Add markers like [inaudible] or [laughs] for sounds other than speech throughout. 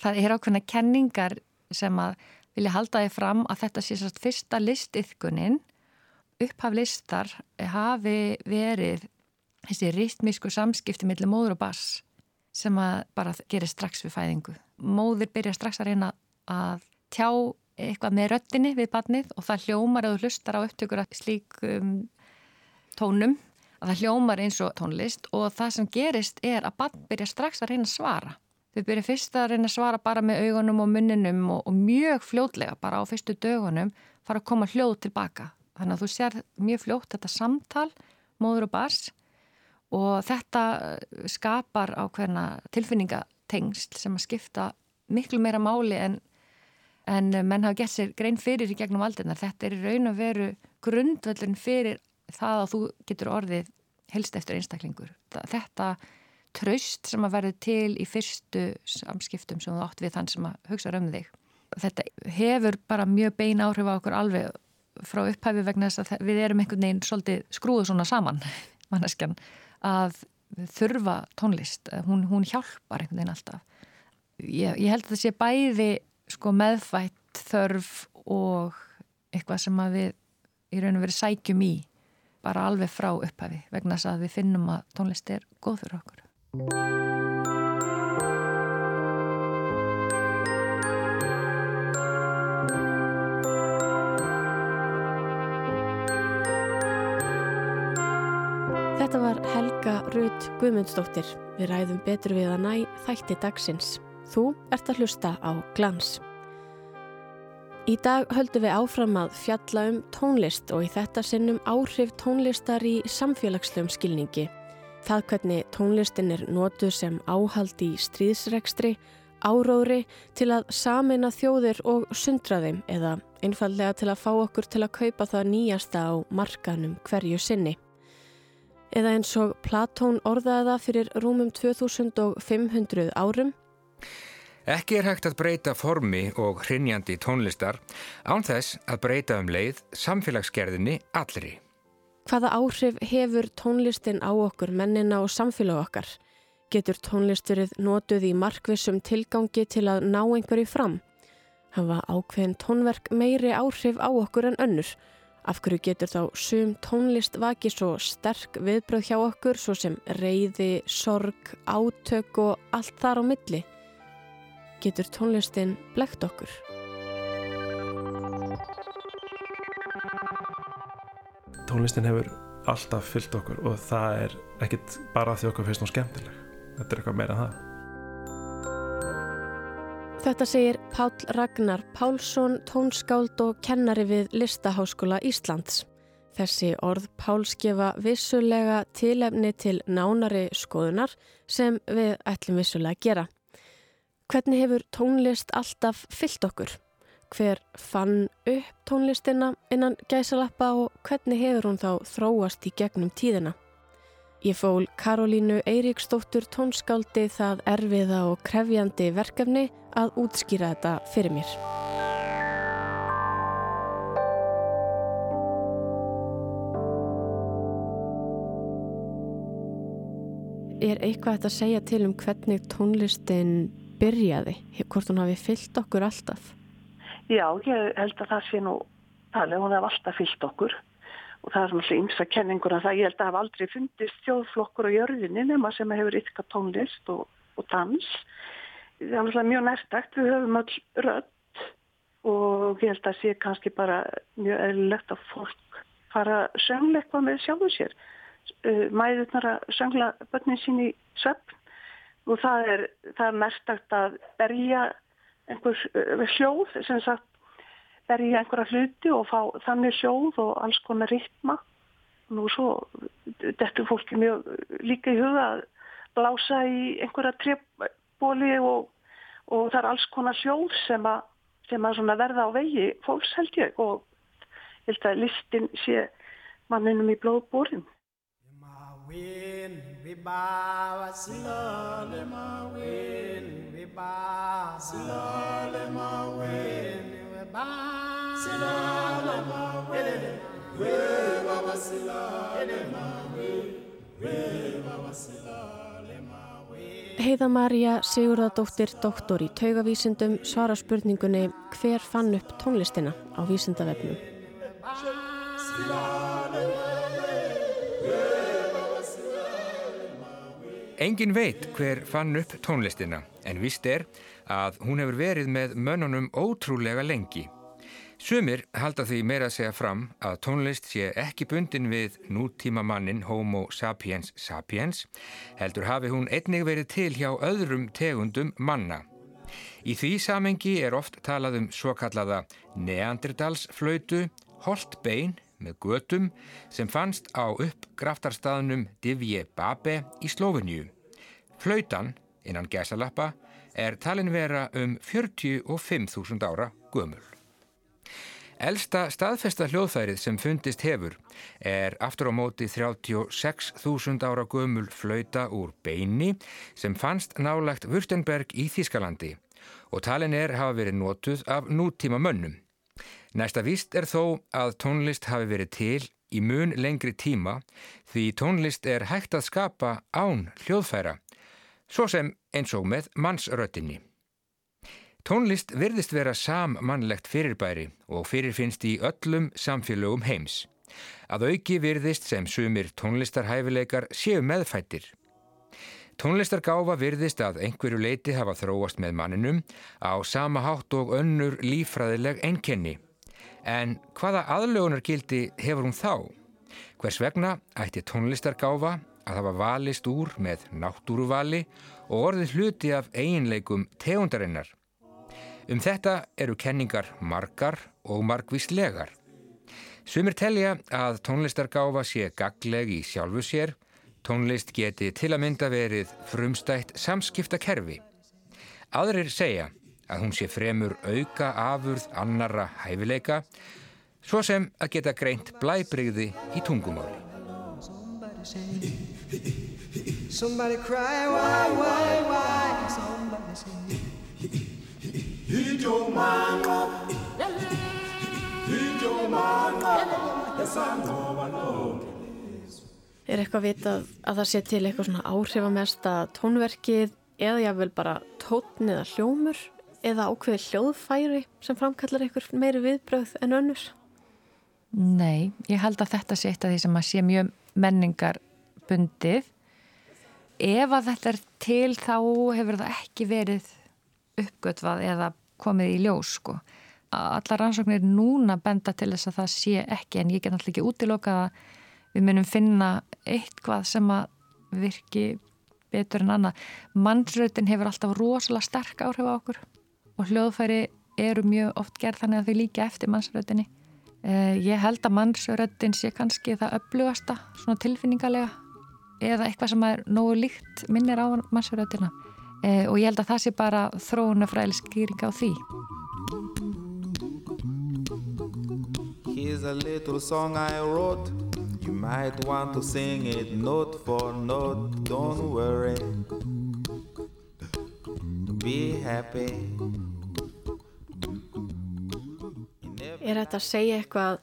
það er ákveðna kenningar sem að vilja halda því fram að þetta sé sérst fyrsta listiðkunin upphaflistar hafi verið þessi rítmísku samskipti millir móður og bass sem að bara gerir strax við fæðingu. Móður byrja strax að reyna að tjá eitthvað með röttinni við barnið og það hljómar að þú hlustar á upptökur að slíkum tónum að það hljómar eins og tónlist og það sem gerist er að barn byrja strax að reyna að svara. Þau byrja fyrst að reyna að svara bara með augunum og munninum og, og mjög fljótlega bara á fyrstu dögunum fara að koma hljóð tilbaka. Þannig að þú sér mjög fljótt þetta samtal, móður og bars og þetta skapar ákveðna tilfinningatengsl sem að skipta miklu meira máli en en menn hafa gett sér grein fyrir í gegnum aldina. Þetta er raun og veru grundvöldun fyrir það að þú getur orðið helst eftir einstaklingur. Þetta traust sem að verði til í fyrstu samskiptum sem þú átt við þann sem að hugsa um þig. Þetta hefur bara mjög bein áhrif á okkur alveg frá upphæfi vegna þess að við erum einhvern veginn svolítið skrúðu svona saman, [laughs] manneskjan, að þurfa tónlist. Hún, hún hjálpar einhvern veginn alltaf. Ég, ég held að það sé bæði sko meðfætt þörf og eitthvað sem við í raun og verið sækjum í bara alveg frá upphafi vegna þess að við finnum að tónlist er góð fyrir okkur. Þetta var Helga Rut Guðmundsdóttir. Við ræðum betur við að næ þætti dagsins. Þú ert að hlusta á glans. Í dag höldum við áfram að fjalla um tónlist og í þetta sinnum áhrif tónlistar í samfélagslegum skilningi. Það hvernig tónlistin er notuð sem áhald í stríðsrekstri, áróðri til að samina þjóðir og sundra þeim eða einfallega til að fá okkur til að kaupa það nýjasta á markanum hverju sinni. Eða eins og Platón orðaða fyrir rúmum 2500 árum Ekki er hægt að breyta formi og hrinjandi tónlistar án þess að breyta um leið samfélagsgerðinni allri. Hvaða áhrif hefur tónlistin á okkur mennina og samfélag okkar? Getur tónlisturinn notuð í markvissum tilgangi til að ná einhverju fram? Hafa ákveðin tónverk meiri áhrif á okkur en önnur? Af hverju getur þá sum tónlist vakið svo sterk viðbröð hjá okkur svo sem reyði, sorg, átök og allt þar á milli? getur tónlistin blegt okkur. Tónlistin hefur alltaf fyllt okkur og það er ekkit bara því okkur finnst hún skemmtileg. Þetta er eitthvað meira en það. Þetta segir Pál Ragnar Pálsson, tónskáld og kennari við Listaháskóla Íslands. Þessi orð Páls gefa vissulega tilefni til nánari skoðunar sem við ætlum vissulega gera. Hvernig hefur tónlist alltaf fyllt okkur? Hver fann upp tónlistina innan gæsalappa og hvernig hefur hún þá þróast í gegnum tíðina? Ég fól Karolínu Eiríksdóttur tónskáldi það erfiða og krefjandi verkefni að útskýra þetta fyrir mér. Er eitthvað að segja til um hvernig tónlistin byrjaði, hvort hún hafi fyllt okkur alltaf? Já, ég held að það sé nú talið, hún hef alltaf fyllt okkur. Og það er svona ímsa kenningur að það. Ég held að hafa aldrei fundist þjóðflokkur á jörðinni nema sem hefur ytka tónlist og, og dans. Það er náttúrulega mjög nærtækt, við höfum öll rött og ég held að sé kannski bara mjög eðlilegt að fólk fara að söngla eitthvað með sjálfu sér. Mæðurnar að söngla börnin sín í söpn og það er, er merstagt að berja einhvers uh, hljóð sem sagt berja einhverja hluti og fá þannig hljóð og alls konar ritma. Nú svo dettur fólki mjög líka í huga að blása í einhverja trebbóli og, og það er alls konar hljóð sem að, sem að verða á vegi fólks held ég og ég held að listin sé manninum í blóðbórin win, we bow slowly, my win, we bow slowly, my win, we slowly, my win, we slowly, my win, we slowly, my win. Heiða Maria Sigurðardóttir, doktor í taugavísindum, svara spurningunni hver fann upp tónlistina á vísindavefnum. Engin veit hver fann upp tónlistina en vist er að hún hefur verið með mönnunum ótrúlega lengi. Sumir halda því meira að segja fram að tónlist sé ekki bundin við nútíma mannin Homo sapiens sapiens, heldur hafi hún einnig verið til hjá öðrum tegundum manna. Í því samengi er oft talað um svo kallaða neanderdalsflautu, holtbein með götum sem fannst á uppgraftarstaðnum Divje Babe í Slófinju. Flautan, innan gæsalappa, er talin vera um 45.000 ára gömul. Elsta staðfesta hljóðfærið sem fundist hefur er aftur á móti 36.000 ára gömul flauta úr beini sem fannst nálagt Württemberg í Þískalandi og talin er hafa verið notuð af nútíma mönnum. Næsta víst er þó að tónlist hafi verið til í mun lengri tíma því tónlist er hægt að skapa án hljóðfæra, svo sem eins og með mannsröttinni. Tónlist virðist vera sammannlegt fyrirbæri og fyrirfinnst í öllum samfélögum heims. Að auki virðist sem sumir tónlistarhæfileikar séu meðfættir. Tónlistargáfa virðist að einhverju leiti hafa þróast með manninum á sama hátt og önnur lífræðileg einkenni. En hvaða aðlögunargildi hefur hún þá? Hvers vegna ætti tónlistargáfa að hafa valist úr með náttúruvali og orðið hluti af eiginleikum tegundarinnar? Um þetta eru kenningar margar og margvíslegar. Sumir telja að tónlistargáfa sé gagleg í sjálfu sér, tónlist geti til að mynda verið frumstætt samskiptakerfi. Aðrir segja að hún sé fremur auka afurð annara hæfileika, svo sem að geta greint blæbrigði í tungumáli. Somebody cry, why, why, why? Somebody say Er eitthvað vitað að það sé til eitthvað svona áhrifamesta tónverkið eða jáfnvel bara tótn eða hljómur eða ákveði hljóðfæri sem framkallar eitthvað meiri viðbröð en önnur? Nei, ég held að þetta sé eitt af því sem að sé mjög menningar bundið. Ef að þetta er til þá hefur það ekki verið uppgötvað eða komið í ljós sko. Allar rannsóknir núna benda til þess að það sé ekki en ég get náttúrulega ekki útilokað að við munum finna eitthvað sem að virki betur en annað. Mannsrautin hefur alltaf rosalega sterk áhrif á okkur og hljóðfæri eru mjög oft gerð þannig að þau líka eftir mannsrautinni. Eh, ég held að mannsrautin sé kannski það öflugasta svona tilfinningalega eða eitthvað sem er nógu líkt minnir á mannsrautina eh, og ég held að það sé bara þróunafræðileg skýring á því. Here's a little song I wrote. You might want to sing it note for note. Don't worry. Be happy Er þetta að segja eitthvað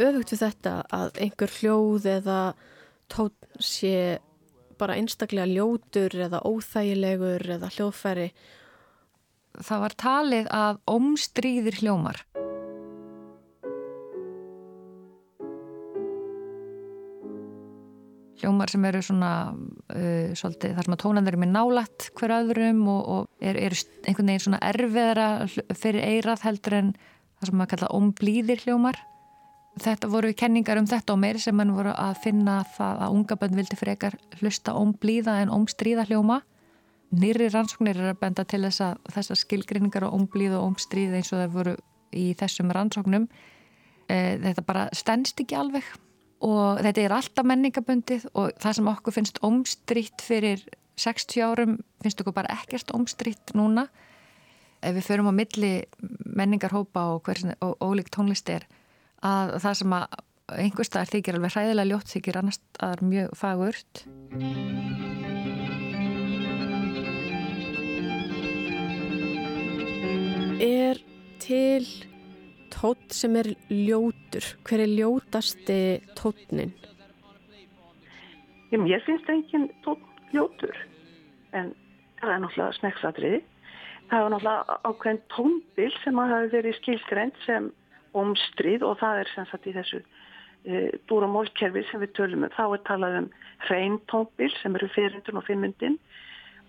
öfugt við þetta að einhver hljóð eða tón sé bara einstaklega ljótur eða óþægilegur eða hljóðfæri. Það var talið að omstríðir hljómar. Hljómar sem eru svona uh, svolítið, þar sem að tónan eru með nálat hver öðrum og, og eru er einhvern veginn svona erfiðara fyrir eirað heldur en það sem að kalla omblíðir hljómar. Þetta voru kenningar um þetta og meiri sem mann voru að finna það að unga bönn vildi frekar hlusta ómblíða en ómstríða hljóma. Nýri rannsóknir er að benda til þess að þessar skilgrinningar á ómblíða og ómstríða eins og það voru í þessum rannsóknum. E, þetta bara stennst ekki alveg og þetta er alltaf menningabundið og það sem okkur finnst ómstrítt fyrir 60 árum finnst okkur bara ekkert ómstrítt núna. Ef við förum á milli menningarhópa og, og ólík tónlist er að það sem að einhver staðar þykir alveg hræðilega ljótt þykir annars staðar mjög fagurt Er til tótt sem er ljótur? Hver er ljótasti tóttnin? Ég finnst engin tótt ljótur en það er náttúrulega smekksadriði. Það var náttúrulega ákveðin tónbil sem að hafi verið skilgrend sem omstrið og það er sem sagt í þessu e, dúramólkerfi sem við tölum um. Þá er talað um hrein tónbil sem eru fyrirundun og fimmundin,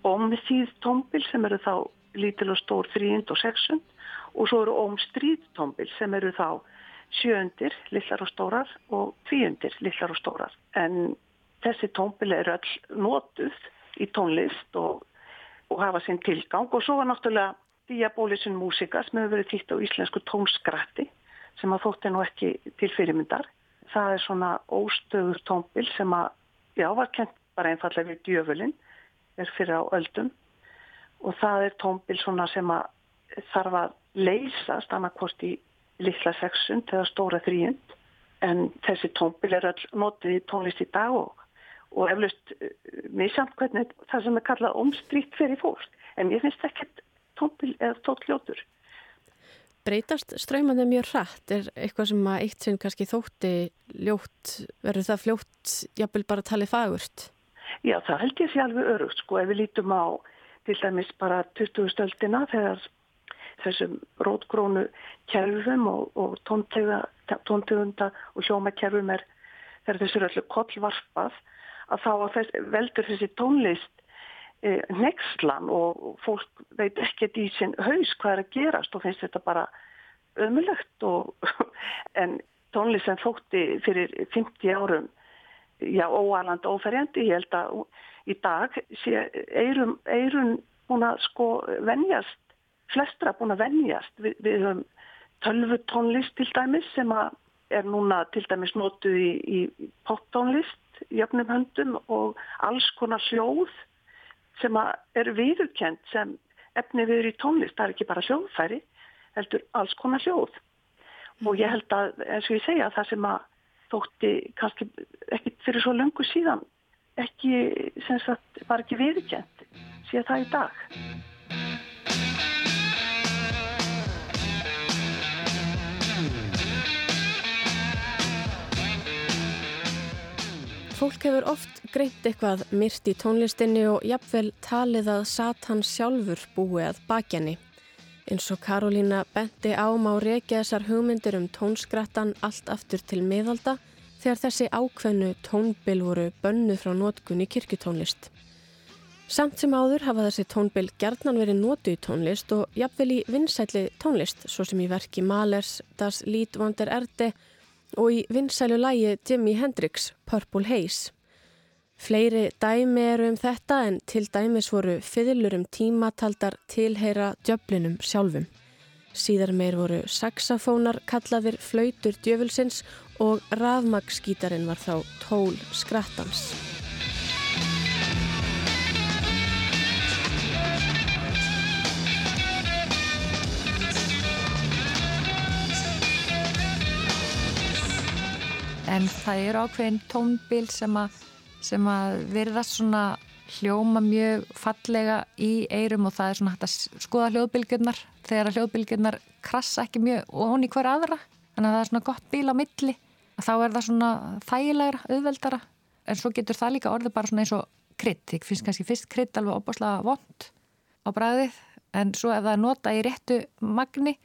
omþýð tónbil sem eru þá lítil og stór þrýjund og sexund og svo eru omstríð tónbil sem eru þá sjöundir, lillar og stórar og tvíundir, lillar og stórar. En þessi tónbil eru all notuð í tónlist og og hafa sinn tilgang. Og svo var náttúrulega Diabolisun músika sem hefur verið týtt á íslensku tónskratti sem að þótti nú ekki til fyrirmyndar. Það er svona óstöður tónbil sem að, já, var kent bara einfallega við djöfulinn, er fyrir á öldum. Og það er tónbil svona sem að þarf að leysast annarkort í litla sexund eða stóra þrýjund en þessi tónbil er all notið í tónlist í dag og og eflust uh, misjamt hvernig það sem er kallað omstrikt fyrir fólk en ég finnst ekkert tómpil eða tóttljótur. Breytast ströymandi mjög hratt er eitthvað sem að eitt sinn kannski þótti ljótt, verður það fljótt jafnvel bara talið fagurt? Já, það held ég sé alveg örugt sko ef við lítum á til dæmis bara 20. stöldina þegar þessum rótgrónu kerfum og, og tóntegunda og hljómakerfum er þegar þessu er öllu kollvarpað að þá þess, veldur þessi tónlist e, nexlan og fólk veit ekkert í sinn haus hvað er að gerast og finnst þetta bara ömulegt og [laughs] en tónlist sem þótti fyrir 50 árum já, óalanda óferjandi, ég held að í dag sé eirun, eirun búin að sko venjast, flestra búin að venjast. Við, við höfum tölvu tónlist til dæmis sem að er núna til dæmis notuð í, í poptónlist jöfnum höndum og alls konar hljóð sem eru viðurkend sem efni við eru í tónlist. Það er ekki bara hljóðfæri, heldur alls konar hljóð. Og ég held að, eins og ég segja, það sem að þótti kannski ekki fyrir svo lungu síðan ekki, sem sagt, var ekki viðurkend síðan það í dag. Fólk hefur oft greint eitthvað myrt í tónlistinni og jafnvel talið að Satan sjálfur búi að bakjani. Eins og Karolína benti á má reykja þessar hugmyndir um tónskrattan allt aftur til miðalda þegar þessi ákveðnu tónbil voru bönnuð frá nótkunni kirkutónlist. Samt sem áður hafa þessi tónbil gerðnan verið nótu í tónlist og jafnvel í vinsætli tónlist svo sem í verki Malers, Das Lied von der Erde og í vinsælu lægi Jimi Hendrix, Purple Haze. Fleiri dæmi eru um þetta en til dæmis voru fiðlur um tímataldar tilheyra djöflinum sjálfum. Síðar meir voru saxafónar kallaðir flautur djöfulsins og rafmagskítarinn var þá tól skrattans. En það eru ákveðin tónbíl sem að, sem að verðast svona hljóma mjög fallega í eirum og það er svona hægt að skoða hljóðbylgjurnar þegar að hljóðbylgjurnar krassa ekki mjög og hún í hver aðra. Þannig að það er svona gott bíl á milli. Þá er það svona þægilegra, auðveldara. En svo getur það líka orðið bara svona eins og krydd, því finnst kannski fyrst krydd alveg opaslega vond á bræðið en svo ef það er nota í réttu magni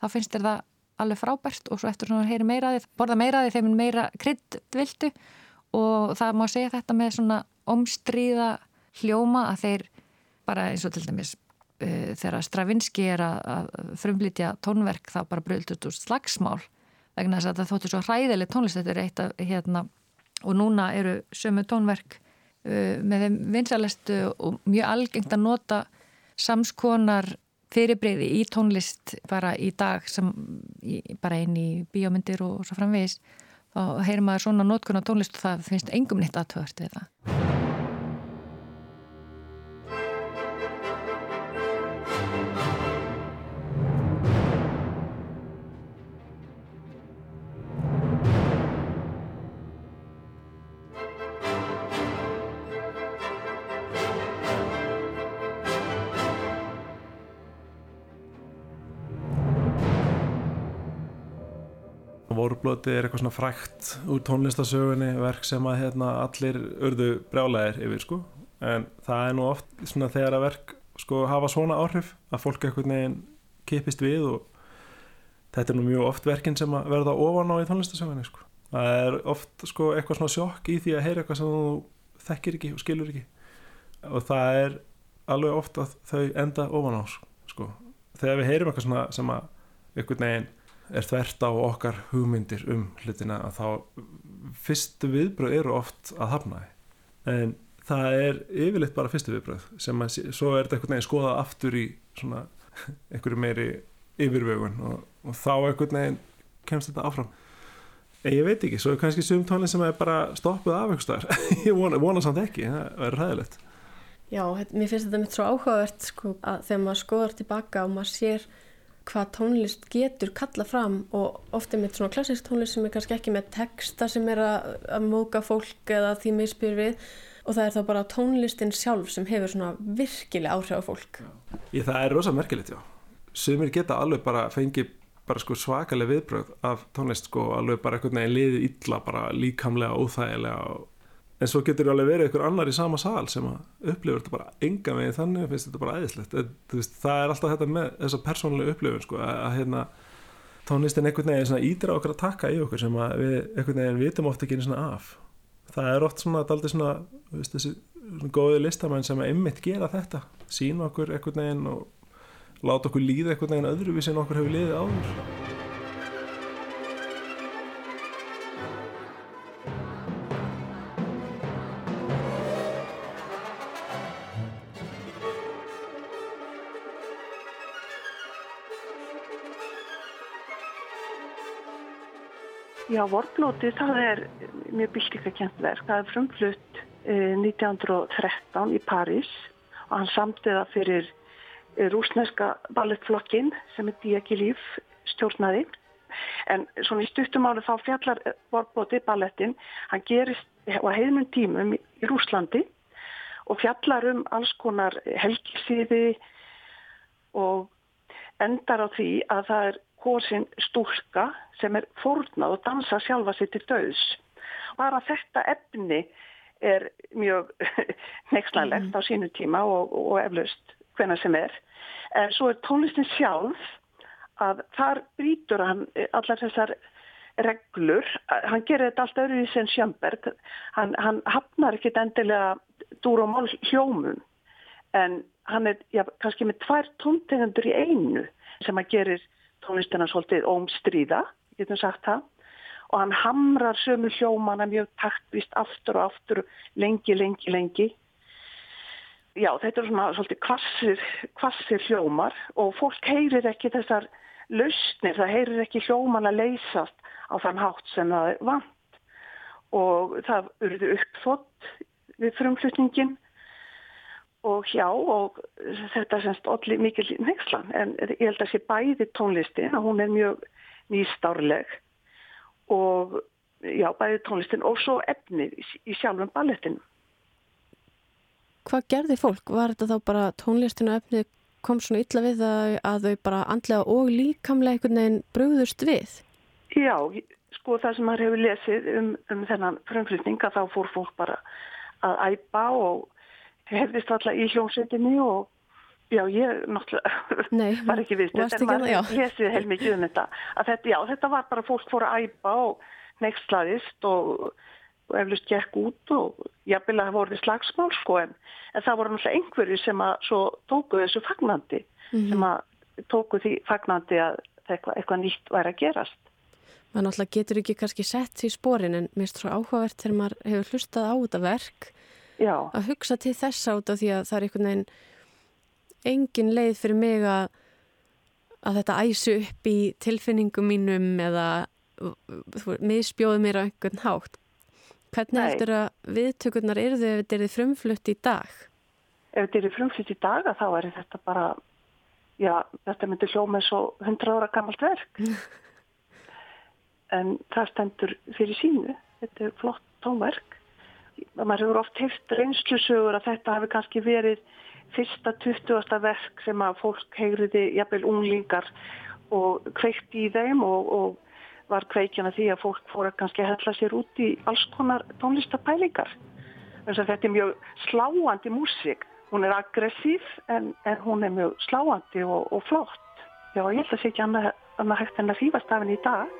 þá finnst þér það alveg frábært og svo eftir svona heyri meiraði, borða meiraði þeim meira krydd vildu og það má segja þetta með svona omstríða hljóma að þeir bara eins og til dæmis uh, þegar Stravinski er að, að frumlítja tónverk þá bara bröldut úr slagsmál vegna þess að það þóttu svo hræðileg tónlist. Þetta er eitt af hérna og núna eru sömu tónverk uh, með þeim vinsalestu og mjög algengt að nota samskonar fyrirbreyði í tónlist bara í dag sem í, bara einn í bíómyndir og svo framvegis þá heyrir maður svona nótkunn á tónlist og það finnst engum nýtt aðtöðast við það. Vorblóti er eitthvað svona frækt úr tónlistasögunni verk sem að hérna, allir örðu brjálæðir yfir sko en það er nú oft svona þegar að verk sko hafa svona áhrif að fólk eitthvað neginn kipist við og þetta er nú mjög oft verkinn sem að verða ofan á í tónlistasögunni sko. það er oft sko eitthvað svona sjokk í því að heyra eitthvað sem þú þekkir ekki og skilur ekki og það er alveg oft að þau enda ofan á sko. þegar við heyrum eitthvað svona sem að eitthvað neginn er þvert á okkar hugmyndir um hlutina að þá fyrstu viðbröð eru oft að hafna. En það er yfirleitt bara fyrstu viðbröð sem að svo er þetta einhvern veginn skoðað aftur í svona [laughs] einhverju meiri yfirvögun og, og þá einhvern veginn kemst þetta áfram. En ég veit ekki, svo er kannski sum tónlinn sem er bara stoppuð af einhver starf [laughs] ég vona, vona samt ekki, það verður ræðilegt Já, mér finnst þetta mitt svo áhugavert sko, að þegar maður skoðar tilbaka og maður sér hvað tónlist getur kalla fram og ofta mitt svona klassisk tónlist sem er kannski ekki með texta sem er að, að móka fólk eða því misbyr við. Og það er þá bara tónlistin sjálf sem hefur svona virkilega áhrif á fólk. Ég, Það er rosa merkilegt, já. Sumir geta alveg bara fengið bara sko svakalega viðbröð af tónlist sko alveg bara einhvern veginn liðið illa bara líkamlega, óþægilega og... en svo getur alveg verið einhver annar í sama sal sem að upplifur þetta bara enga meginn þannig og finnst þetta bara æðislegt. Veist, það er alltaf þetta með þessa persónulega upplifun sko að, að hérna tónlistin einhvern veginn ídra okkar að taka í okkur sem við einhvern veginn vitum ofta ekki af. Það er oft svona, þetta er aldrei svona veist, þessi svona góði listamenn sem einmitt gera þetta, sína okkur einhvern veginn og láta okkur líða einhvern veginn öðruvísi en okkur hefur liðið áður Já, vorblótið það er mjög byltikakent verk. Það er frumflutt eh, 1913 í París og hann samtiða fyrir eh, rúsneska ballettflokkin sem er Diagilíf stjórnaði. En svona í stuttumáli þá fjallar eh, vorblótið ballettin, hann gerist á heimum tímum í Rúslandi og fjallar um alls konar helgisíði og endar á því að það er hórsinn stúlka sem er fórnað og dansa sjálfa sér til döðs. Bara þetta efni er mjög [laughs] nexlanlegt mm. á sínu tíma og, og eflaust hvena sem er. En svo er tónlistin sjálf að þar brítur hann allar þessar reglur. Hann gerir þetta allt öðru í sen Sjömberg. Hann, hann hafnar ekkit endilega dúr og mál hljómum en hann er já, kannski með tvær tóntegundur í einu sem að gerir tónlistina svolítið ómstríða, getum sagt það. Og hann hamrar sömu hljómana mjög taktvist aftur og aftur lengi, lengi, lengi. Já, þetta er svona svolítið kvassir, kvassir hljómar og fólk heyrir ekki þessar lausnir, það heyrir ekki hljóman að leysast á þann hátt sem það er vant. Og það urði uppfott við frumflutningin og hjá og þetta semst allir mikil nexlan en ég held að sé bæði tónlistin að hún er mjög nýstárleg og já bæði tónlistin og svo efni í sjálfum ballettin Hvað gerði fólk? Var þetta þá bara tónlistin og efni kom svona illa við að, að þau bara andlega og líkamlega einhvern veginn bröðust við? Já, sko það sem maður hefur lesið um, um þennan frumflutning að þá fór fólk bara að æpa og hefðist alltaf í hljómsveitinni og já, ég náttúrulega Nei, [laughs] var ekki vist en maður lesið heilmikið um þetta. Að þetta, já, þetta var bara fólk fór að æpa og nextlaðist og, og eflust gekk út og jáfnvel að það voruði slagsmál sko en, en það voru náttúrulega einhverju sem að svo tóku þessu fagnandi mm sem að tóku því fagnandi að eitthvað, eitthvað nýtt væri að gerast. Maður náttúrulega getur ekki kannski sett í spórin en mér er svo áhugavert þegar maður hefur hlustað á þetta verk Já. að hugsa til þess át af því að það er einhvern veginn engin leið fyrir mig að, að þetta æsu upp í tilfinningum mínum eða misbjóðu mér á einhvern hátt. Hvernig Nei. eftir að viðtökurnar eru þau ef þetta er frumflutt í dag? Ef þetta er frumflutt í dag þá er þetta bara, já þetta myndir hljóma eins og 100 ára gammalt verk. [laughs] en það stendur fyrir sínu, þetta er flott tónverk maður hefur oft heilt reynslusögur að þetta hefur kannski verið fyrsta 20. verk sem að fólk heyriði jafnvel unglingar og kveikt í þeim og, og var kveikjana því að fólk fór að kannski hella sér út í alls konar tónlistapælingar Þetta er mjög sláandi músík. Hún er aggressív en, en hún er mjög sláandi og, og flott. Já, ég held að það sé ekki annað, annað hægt en að fýfast af henni í dag.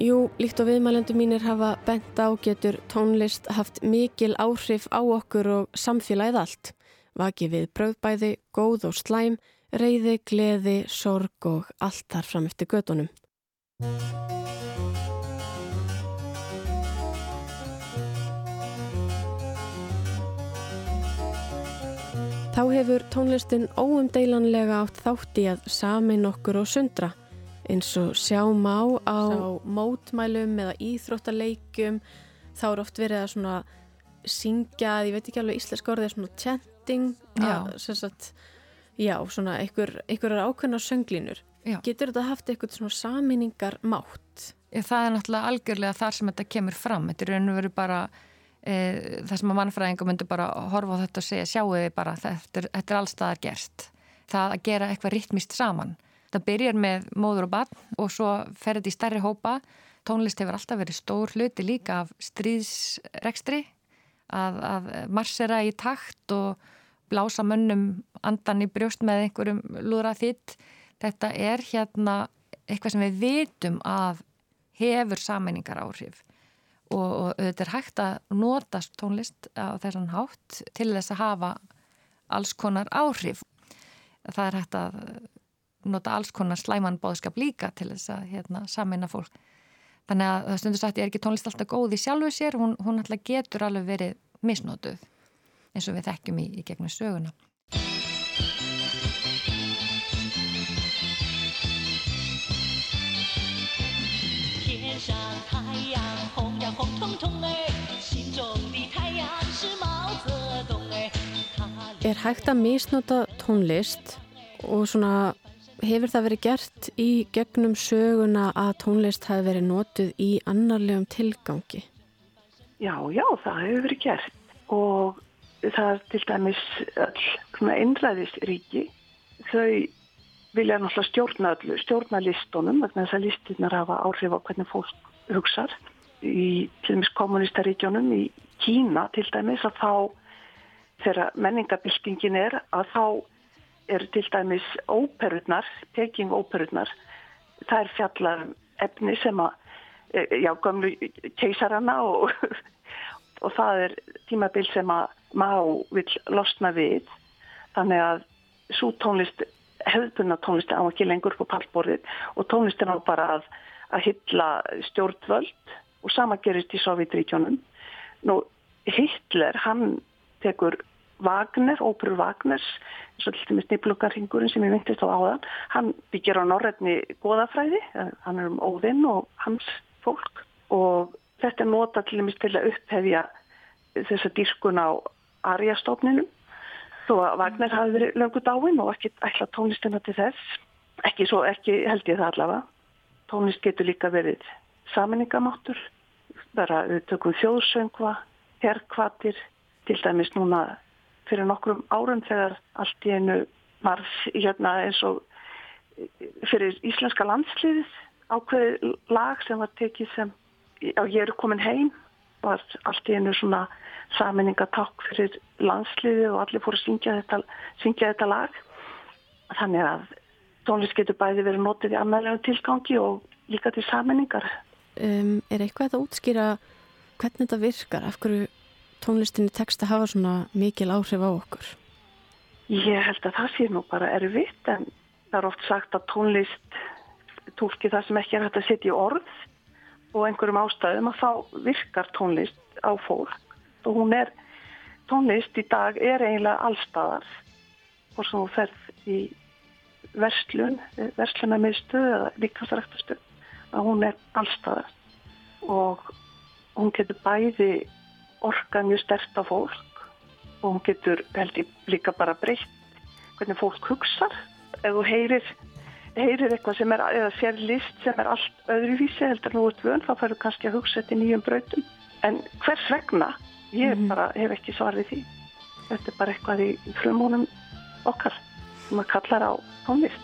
Jú, líkt og viðmælendu mínir hafa bent á getur tónlist haft mikil áhrif á okkur og samfélagið allt. Vaki við bröðbæði, góð og slæm, reyði, gleði, sorg og allt þar fram eftir gödunum. Þá hefur tónlistin óumdeilanlega átt þátt í að samin okkur og sundra eins og sjá má á mótmælum eða íþróttaleikjum þá er oft verið að svona syngja, ég veit ekki alveg íslensk orðið svona chanting að, sagt, já, svona einhver, einhverjar ákveðna sönglínur já. getur þetta haft eitthvað svona saminningar mátt? Það er náttúrulega algjörlega þar sem þetta kemur fram. Þetta er raun og veru bara e, það sem að mannfræðingar myndur bara horfa á þetta og segja sjáu þið bara, þetta er, þetta er allstaðar gerst það að gera eitthvað ritmist saman Það byrjar með móður og barn og svo fer þetta í stærri hópa. Tónlist hefur alltaf verið stór hluti líka af stríðsrekstri að, að marsera í takt og blása mönnum andan í brjóst með einhverjum lúðra þitt. Þetta er hérna eitthvað sem við vitum að hefur sammenningar áhrif og, og þetta er hægt að notast tónlist á þessan hátt til þess að hafa alls konar áhrif. Það er hægt að nota alls konar slæman bóðskap líka til þess að hérna, samina fólk. Þannig að það stundur sagt ég er ekki tónlist alltaf góð í sjálfu sér, hún, hún alltaf getur alveg verið misnótuð eins og við þekkjum í, í gegnum söguna. Er hægt að misnota tónlist og svona hefur það verið gert í gegnum söguna að tónlist hafi verið notuð í annarlegum tilgangi? Já, já, það hefur verið gert og það er til dæmis all innræðisríki. Þau vilja náttúrulega stjórna stjórna listunum, þannig að listinnar hafa áhrif á hvernig fólk hugsar. Í til dæmis kommunistaríkjónum, í Kína til dæmis, að þá þegar menningabildingin er að þá eru til dæmis óperurnar, Peking óperurnar, það er fjallar efni sem að, e, já, gamlu keisarana og, [laughs] og það er tímabil sem að má vil losna við. Þannig að svo tónlist, hefðbunna tónlist á ekki lengur på pallborðið og tónlistin á bara að, að hylla stjórnvöld og sama gerist í Sovjetríkjónum. Nú Hitler, hann tekur Wagner, óperur Wagners eins og til dæmis nýplugarringurinn sem ég myndist á áðan hann byggir á norrætni goðafræði, eh, hann er um óðinn og hans fólk. Og þetta er nota til að upphefja þessa dýrkun á arjastofninum þó að Wagner hafi verið löngu dáin og ekki ætla tónlistina til þess ekki, svo, ekki held ég það allavega. Tónlist getur líka verið saminningamáttur bara við tökum þjóðsöngva herrkvatir til dæmis núna fyrir nokkrum árum þegar allt í einu varð hérna, eins og fyrir íslenska landsliðis ákveði lag sem var tekið sem á ég eru komin heim var allt í einu svona saminningatakk fyrir landsliði og allir fóru að syngja þetta, syngja þetta lag þannig að tónlist getur bæði verið notið í annaðlega tilgangi og líka til saminningar um, Er eitthvað að útskýra hvernig þetta virkar? Af hverju tónlistinni tekst að hafa svona mikil áhrif á okkur? Ég held að það sé nú bara erfitt en það er oft sagt að tónlist tólki það sem ekki er hægt að setja í orð. Og einhverjum ástæðum að þá virkar tónlist á fólk. Og hún er, tónlist í dag er eiginlega allstaðar og svo ferð í verslun, verslunarmiðstöð eða líkansræktastöð að hún er allstaðar og hún getur bæði orka mjög stert á fólk og hún getur held ég líka bara breytt hvernig fólk hugsar ef þú heyrir heyrir eitthvað sem er, eða sér list sem er allt öðruvísi heldur nú út vön, þá færðu kannski að hugsa þetta í nýjum brautum. En hvers vegna? Ég mm -hmm. bara hef ekki svarið því. Þetta er bara eitthvað í frumónum okkar sem að kallar á tónlist.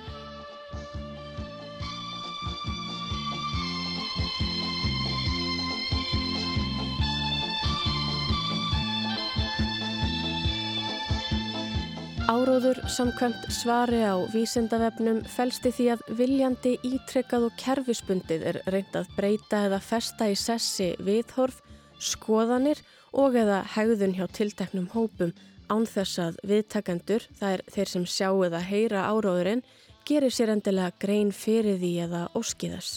Áróður samkvæmt svari á vísindavefnum fælsti því að viljandi ítrekkað og kerfispundið er reynd að breyta eða festa í sessi viðhorf, skoðanir og eða hegðun hjá tilteknum hópum án þess að viðtakendur, það er þeir sem sjá eða heyra áróðurinn, gerir sér endilega grein fyrir því eða óskiðas.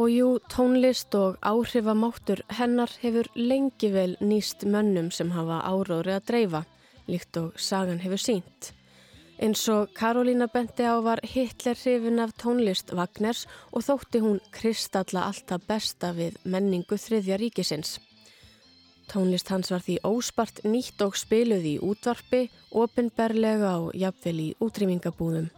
Og jú, tónlist og áhrifamáttur hennar hefur lengi vel nýst mönnum sem hafa áróðri að dreifa líkt og sagan hefur sínt. Eins og Karolína bendi á var Hitler hrifin af tónlist Wagners og þótti hún kristalla alltaf besta við menningu þriðja ríkisins. Tónlist hans var því óspart nýtt og spiluð í útvarpi, ofinberlega og jafnvel í útrýmingabúðum.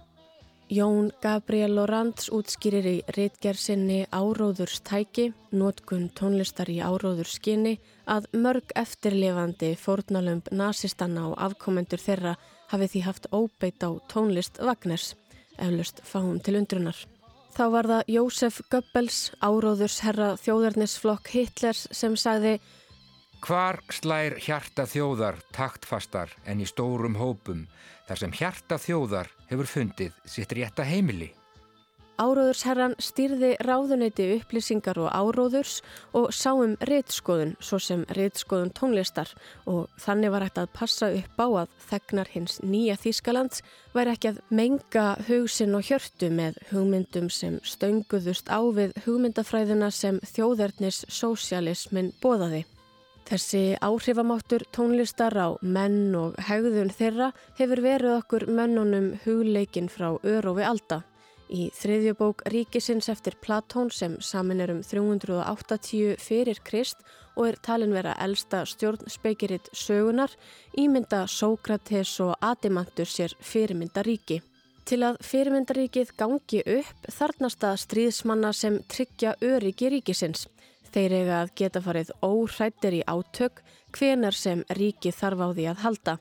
Jón Gabriel Lorantz útskýrir í reitgersinni Áróðurstæki, nótkun tónlistar í áróðurskinni, að mörg eftirlefandi fórnalömb nazistanna og afkomendur þeirra hafi því haft óbeitt á tónlist Wagners, eflust fáum til undrunar. Þá var það Jósef Goebbels, áróðursherra þjóðarnisflokk Hitlers, sem sagði Hvar slær hjarta þjóðar taktfastar en í stórum hópum þar sem hjarta þjóðar hefur fundið sitt rétta heimili. Áróðursherran stýrði ráðuneyti upplýsingar og áróðurs og sáum reytskoðun, svo sem reytskoðun tónlistar og þannig var hægt að passa upp á að þegnar hins nýja Þýskalands væri ekki að menga hugsin og hjörtu með hugmyndum sem stönguðust á við hugmyndafræðina sem þjóðarnis sósialismin bóðaði. Þessi áhrifamáttur tónlistar á menn og hegðun þeirra hefur verið okkur mönnunum hugleikin frá örofi alda. Í þriðjubók Ríkisins eftir Platón sem samin er um 380 fyrir Krist og er talin vera elsta stjórnspekiritt sögunar, ímynda Sókrates og Adimantur sér fyrirmyndaríki. Til að fyrirmyndaríkið gangi upp þarnast að stríðsmanna sem tryggja öryggi ríkisins. Þeir eiga að geta farið óhrættir í átök hvenar sem ríki þarf á því að halda.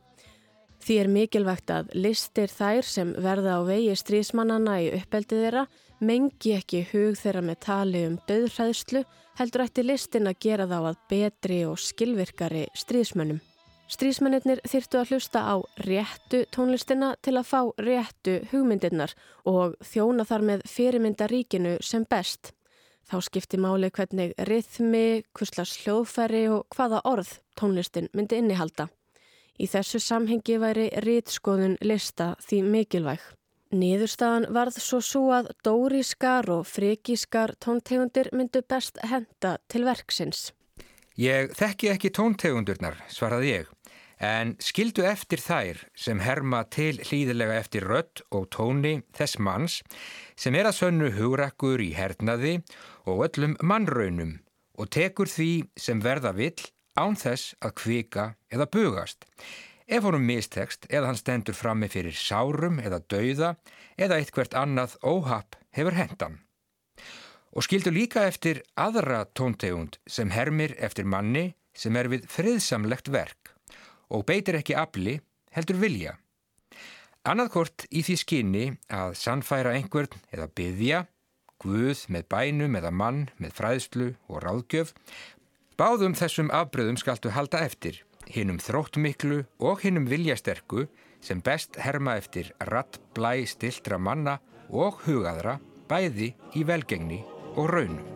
Því er mikilvægt að listir þær sem verða á vegi strísmannana í uppeldið þeirra mengi ekki hug þeirra með tali um döðræðslu heldur ætti listin að gera þá að betri og skilvirkari strísmönnum. Strísmennir þyrtu að hlusta á réttu tónlistina til að fá réttu hugmyndirnar og þjóna þar með fyrirmyndaríkinu sem best. Þá skipti máli hvernig rithmi, kurslas hljóðfæri og hvaða orð tónlistin myndi innihalda. Í þessu samhengi væri rítskoðun lista því mikilvæg. Niðurstaðan varð svo svo að dórískar og fríkískar tóntegundir myndu best henda til verksins. Ég þekki ekki tóntegundurnar, svaraði ég, en skildu eftir þær sem herma til hlýðilega eftir rött og tóni þess manns sem er að sönnu hugrakkur í hernaði og öllum mannraunum og tekur því sem verða vill án þess að kvika eða bugast. Ef honum mistekst eða hann stendur frammi fyrir sárum eða dauða eða eitthvert annað óhapp hefur hendan. Og skildu líka eftir aðra tóntegund sem hermir eftir manni sem er við friðsamlegt verk og beitir ekki afli heldur vilja. Annaðkort í því skinni að sannfæra einhvern eða byggja Guð með bænum eða mann með fræðslu og ráðgjöf. Báðum þessum afbröðum skaltu halda eftir, hinnum þróttmiklu og hinnum viljasterku sem best herma eftir ratt blæ stiltra manna og hugaðra bæði í velgengni og raunum.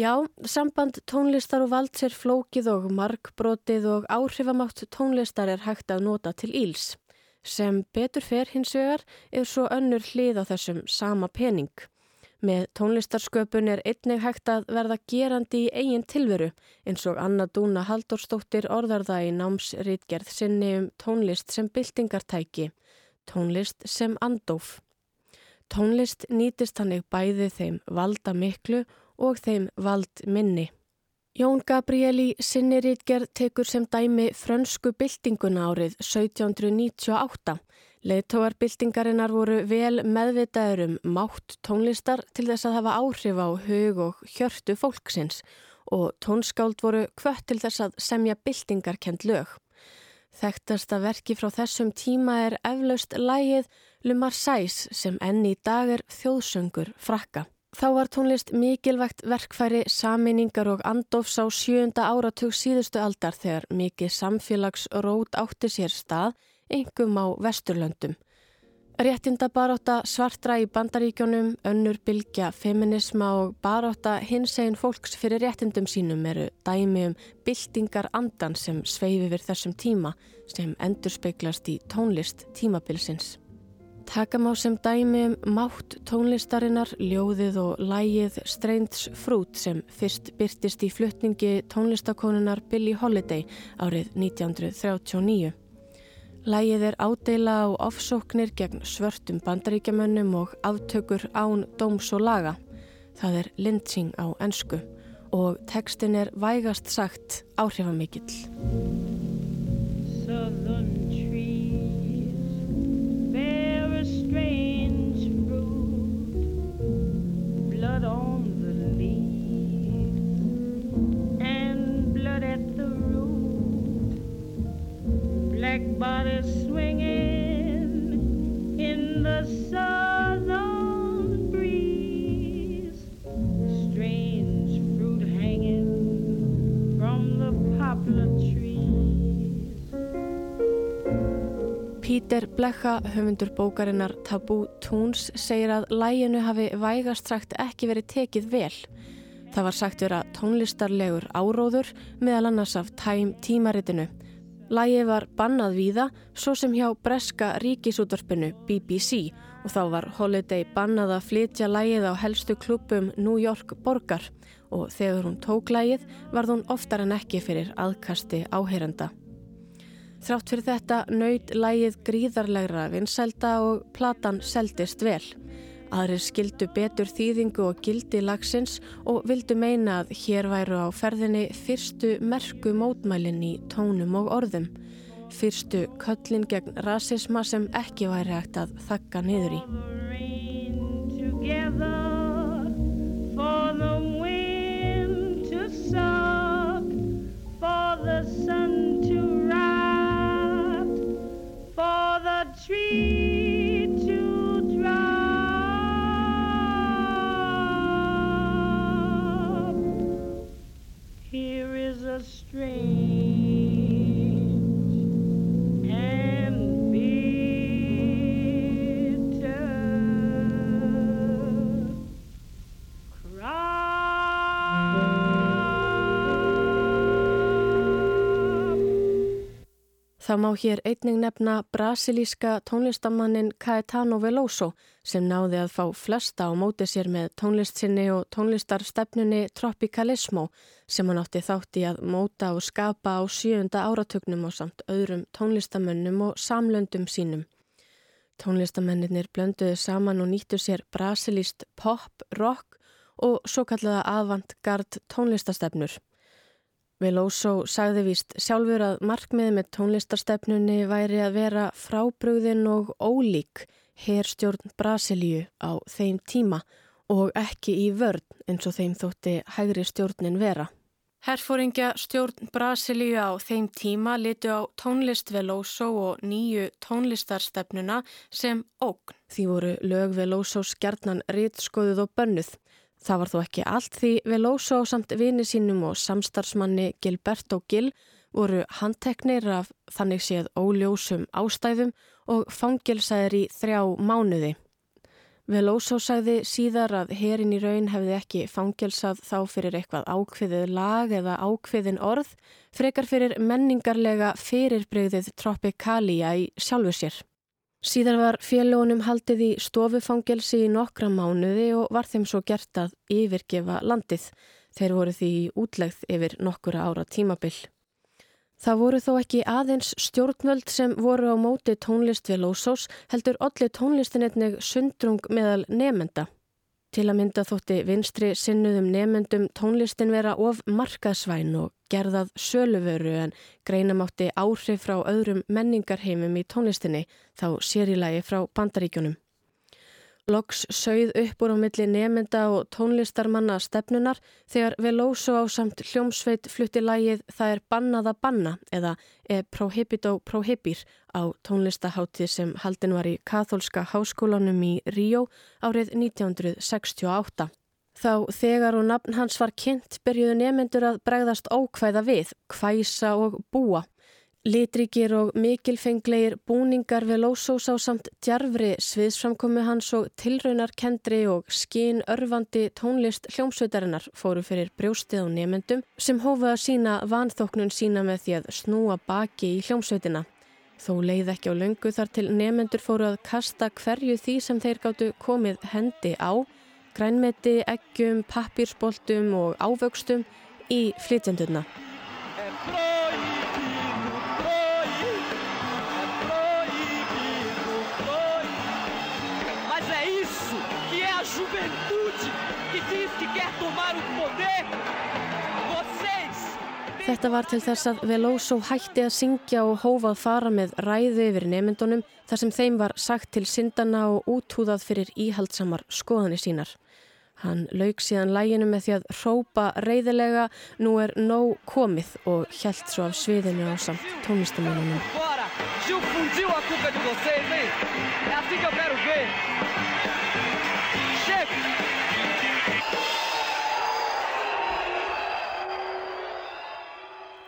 Já, samband tónlistar og valds er flókið og markbrotið og áhrifamátt tónlistar er hægt að nota til íls. Sem betur fer hins vegar er svo önnur hlið á þessum sama pening. Með tónlistarsköpun er einnig hægt að verða gerandi í eigin tilveru eins og Anna Dúna Halldórsdóttir orðarða í námsrítgerð sinni um tónlist sem byltingartæki, tónlist sem andóf. Tónlist nýtist hannig bæði þeim valda miklu og þeim vald minni. Jón Gabrieli sinni rítgerð tekur sem dæmi frönsku byltinguna árið 1798 Leðtóarbyltingarinnar voru vel meðvitaður um mátt tónlistar til þess að hafa áhrif á hug og hjörtu fólksins og tónskáld voru kvött til þess að semja byltingarkend lög. Þekktasta verki frá þessum tíma er eflaust lægið Le Marseille sem enn í dag er þjóðsöngur frakka. Þá var tónlist mikilvægt verkfæri, saminningar og andofs á sjönda áratug síðustu aldar þegar mikið samfélagsrót átti sér stað engum á vesturlöndum. Réttinda baráta svartra í bandaríkjónum, önnur bylgja, feminisma og baráta hins eginn fólks fyrir réttindum sínum eru dæmi um byltingar andan sem sveifi við þessum tíma sem endur speiklast í tónlist tímabilsins. Takam á sem dæmi um mátt tónlistarinnar, ljóðið og lægið Strange Fruit sem fyrst byrtist í flutningi tónlistakonunar Billie Holiday árið 1939. Lægið er ádeila á ofsóknir gegn svörtum bandaríkjamönnum og aftökur án dóms og laga. Það er lynching á ennsku og tekstin er vægast sagt áhrifamikill. Blood on the leaves and blood at the root. black bodies swinging in the southern Pítur Blecha, höfundur bókarinnar Tabú Túns, segir að læginu hafi vægastrækt ekki verið tekið vel. Það var sagt vera tónlistarlegur áróður meðal annars af tæm tímaritinu Lægi var bannað víða svo sem hjá breska ríkisútvarpinu BBC og þá var Holiday bannað að flytja lægið á helstu klubum New York borgar og þegar hún tók lægið varð hún oftar en ekki fyrir aðkasti áheyranda. Þrátt fyrir þetta nöyð lægið gríðarlegra vinsælda og platan seldist vel. Aðrir skildu betur þýðingu og gildi lagsins og vildu meina að hér væru á ferðinni fyrstu merku mótmælin í tónum og orðum. Fyrstu köllin gegn rasisma sem ekki væri hægt að þakka niður í. For the tree to dry a strange Það má hér einning nefna brasilíska tónlistamannin Caetano Veloso sem náði að fá flesta á móti sér með tónlistsinni og tónlistarstefnunni Tropicalismo sem hann átti þátti að móta og skapa á sjönda áratugnum og samt öðrum tónlistamönnum og samlöndum sínum. Tónlistamennir blönduðu saman og nýttu sér brasilíst pop, rock og svo kallaða avantgard tónlistastefnur. Veloso sagði víst sjálfur að markmiði með tónlistarstefnunni væri að vera frábröðin og ólík herstjórn Brasilíu á þeim tíma og ekki í vörn eins og þeim þótti hægri stjórnin vera. Herfóringja stjórn Brasilíu á þeim tíma litu á tónlist Veloso og nýju tónlistarstefnuna sem ógn. Því voru lög Veloso skjarnan rítskoðuð og bönnuð. Það var þó ekki allt því Veloso samt vini sínum og samstarfsmanni Gilberto Gil voru handteknir af þannig séð óljósum ástæðum og fangilsaðir í þrjá mánuði. Veloso sagði síðar að herin í raun hefði ekki fangilsað þá fyrir eitthvað ákveðið lag eða ákveðin orð, frekar fyrir menningarlega fyrirbreyðið Tropicália í sjálfu sér. Síðan var félagunum haldið í stofufangelsi í nokkra mánuði og var þeim svo gert að yfirgefa landið. Þeir voru því útlegð yfir nokkura ára tímabill. Það voru þó ekki aðeins stjórnvöld sem voru á móti tónlist við Lósós heldur allir tónlistinetneg sundrung meðal nefenda. Til að mynda þótti vinstri sinnuðum nefendum tónlistin vera of markaðsvæn og gerðað söluvöru en greinamátti áhrif frá öðrum menningarheimum í tónlistinni þá sérilagi frá bandaríkjunum. Loks sögð upp úr á milli nemynda og tónlistarmanna stefnunar þegar Veloso á samt hljómsveit flutti lægið Það er bannað að banna eða E prohibito prohibir á tónlistahátið sem haldin var í katholska háskólanum í Ríó árið 1968. Þá þegar og nafn hans var kynnt byrjuðu nemyndur að bregðast ókvæða við, kvæsa og búa. Litríkir og mikilfenglegir búningar við lósós á samt djarfri sviðsframkomi hans og tilraunar kendri og skín örfandi tónlist hljómsveitarinnar fóru fyrir brjóstið á nefendum sem hófa að sína vanþóknun sína með því að snúa baki í hljómsveitina. Þó leið ekki á löngu þar til nefendur fóru að kasta hverju því sem þeir gáttu komið hendi á, grænmeti, eggjum, pappírsboltum og ávöxtum í flytjandurna. Þetta var til þess að Veloso hætti að syngja og hófað fara með ræði yfir nefndunum þar sem þeim var sagt til syndana og útúðað fyrir íhaldsamar skoðanir sínar. Hann laug síðan læginu með því að rópa reyðilega nú er nóg komið og hjælt svo af sviðinu á samt tónlistamennunum.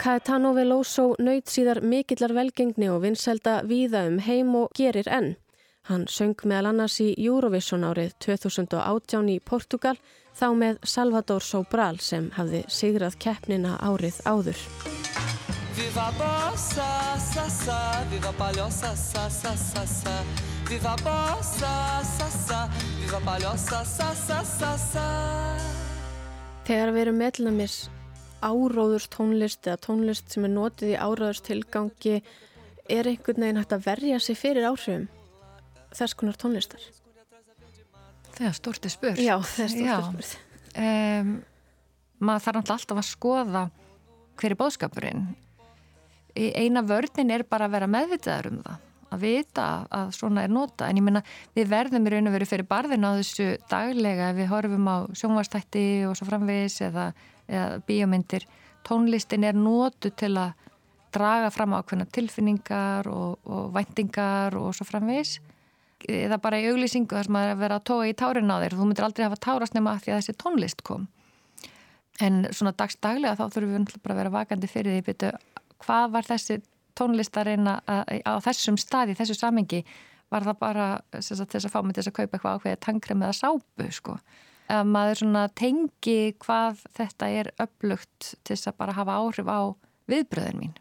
Caetano Veloso nöyð síðar mikillar velgengni og vinsælda víða um heim og gerir enn. Hann söng meðal annars í Eurovision árið 2018 í Portugal þá með Salvador Sobral sem hafði sigrað keppnina árið áður. Viva bossa, sa, sa, viva palhossa, sa, sa, sa, sa Viva bossa, sa, sa, viva palhossa, sa, sa, sa, sa Þegar við erum meðlumis áróðurstónlist eða tónlist sem er notið í áróðurstilgangi er einhvern veginn hægt að verja sig fyrir áhrifum þess konar tónlistar? Stort er spurt. Já, stort er spurt. Um, maður þarf alltaf að skoða hver er bóðskapurinn. Eina vörnin er bara að vera meðvitaður um það. Að vita að svona er nota. En ég minna, við verðum í raun og veru fyrir barðin á þessu daglega ef við horfum á sjónvastætti og svo framvegis eða eða bíómyndir, tónlistin er nótu til að draga fram ákveðna tilfinningar og, og væntingar og svo framvis eða bara í auglýsingu þar sem að vera að tóa í tárin á þér. Þú myndir aldrei hafa tárast nema að því að þessi tónlist kom. En svona dagstaglega þá þurfum við bara að vera vakandi fyrir því byrju, hvað var þessi tónlistarinn á þessum staði, þessu samengi var það bara þess að fá mig til að kaupa eitthvað ákveðið tankrem eða sápu sko að maður svona tengi hvað þetta er upplugt til þess að bara hafa áhrif á viðbröðin mín.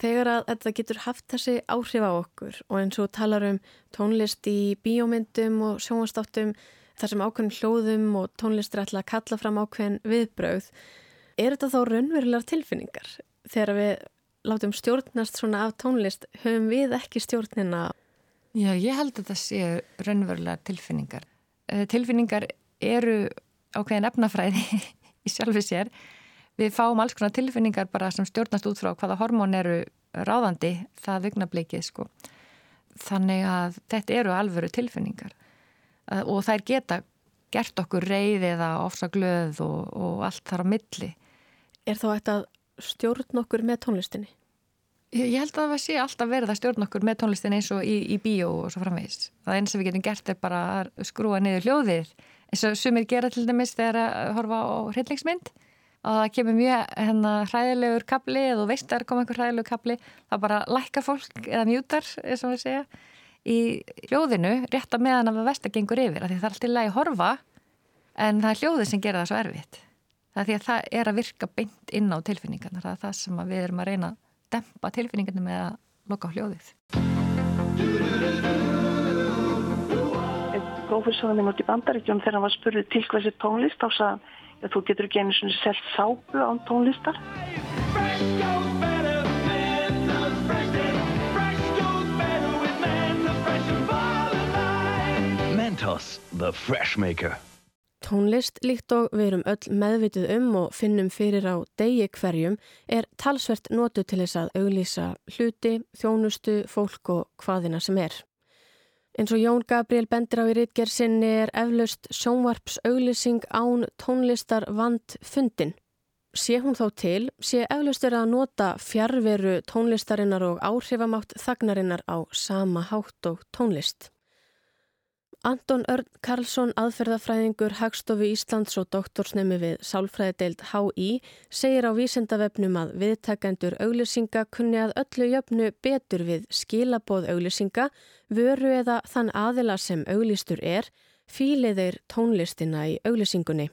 Þegar að þetta getur haft þessi áhrif á okkur og eins og talar um tónlist í bíómyndum og sjónastáttum þar sem ákveðin hljóðum og tónlist er alltaf að kalla fram ákveðin viðbröð, er þetta þá raunverulegar tilfinningar? Þegar við látum stjórnast svona af tónlist, höfum við ekki stjórnina? Já, ég held að þetta sé raunverulegar tilfinningar. Eh, tilfinningar eru ákveðin efnafræði [laughs] í sjálfu sér. Við fáum alls konar tilfinningar bara sem stjórnast út frá hvaða hormón eru ráðandi það vignablikið sko. Þannig að þetta eru alvöru tilfinningar og þær geta gert okkur reyð eða ofsaglöð og, og allt þar á milli. Er þá þetta stjórn okkur með tónlistinni? Ég held að það sé alltaf verið að stjórn okkur með tónlistinni eins og í, í bíó og svo framvegis. Það eins sem við getum gert er bara að skrúa niður hljóðið eins og sumir gera til dæmis þegar að horfa á hryllingsmynd og það kemur mjög hérna, hræðilegur kapli eða veist að það er komið einhver hræðilegur kapli þá bara lækkar fólk eða mjútar eins og við segja í hljóðinu rétt að meðan að það að gengur yfir það er alltaf lægi að horfa en það er hljóðið sem gera það svo erfitt. Það er því að það er að virka beint inn á tilfinningarna það er það sem við erum að reyna að dempa tilfinningarna með að loka hljóðið prófessorinn út í bandaríkjum þegar hann var spurðið til hversi tónlist þá sagði hann, þú getur ekki einu svona selt sápu án tónlistar. Mentos, the fresh maker. Tónlist líkt og við erum öll meðvitið um og finnum fyrir á degi hverjum er talsvert notu til þess að auglýsa hluti, þjónustu, fólk og hvaðina sem er. Eins og Jón Gabriel bendir á í rítgersinni er eflaust sjónvarps auglýsing án tónlistar vand fundin. Sé hún þá til, sé eflaustur að nota fjárveru tónlistarinnar og áhrifamátt þagnarinnar á sama hátt og tónlist. Anton Örn Karlsson, aðferðafræðingur Hagstofu Íslands og doktorsnemi við Sálfræðideild HÍ segir á vísendavefnum að viðtakendur auglýsinga kunni að öllu jöfnu betur við skilaboð auglýsinga, vöru eða þann aðila sem auglýstur er, fílið þeir tónlistina í auglýsingunni.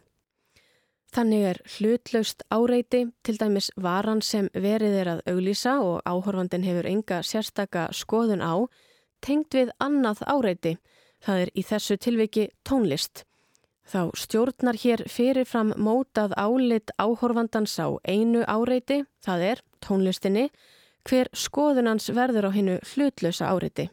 Þannig er hlutlaust áreiti, til dæmis varan sem verið er að auglýsa og áhorfandin hefur enga sérstaka skoðun á, tengt við annað áreiti, Það er í þessu tilviki tónlist. Þá stjórnar hér fyrirfram mótað álit áhorfandans á einu áreiti, það er tónlistinni, hver skoðunans verður á hennu hlutlösa áreiti.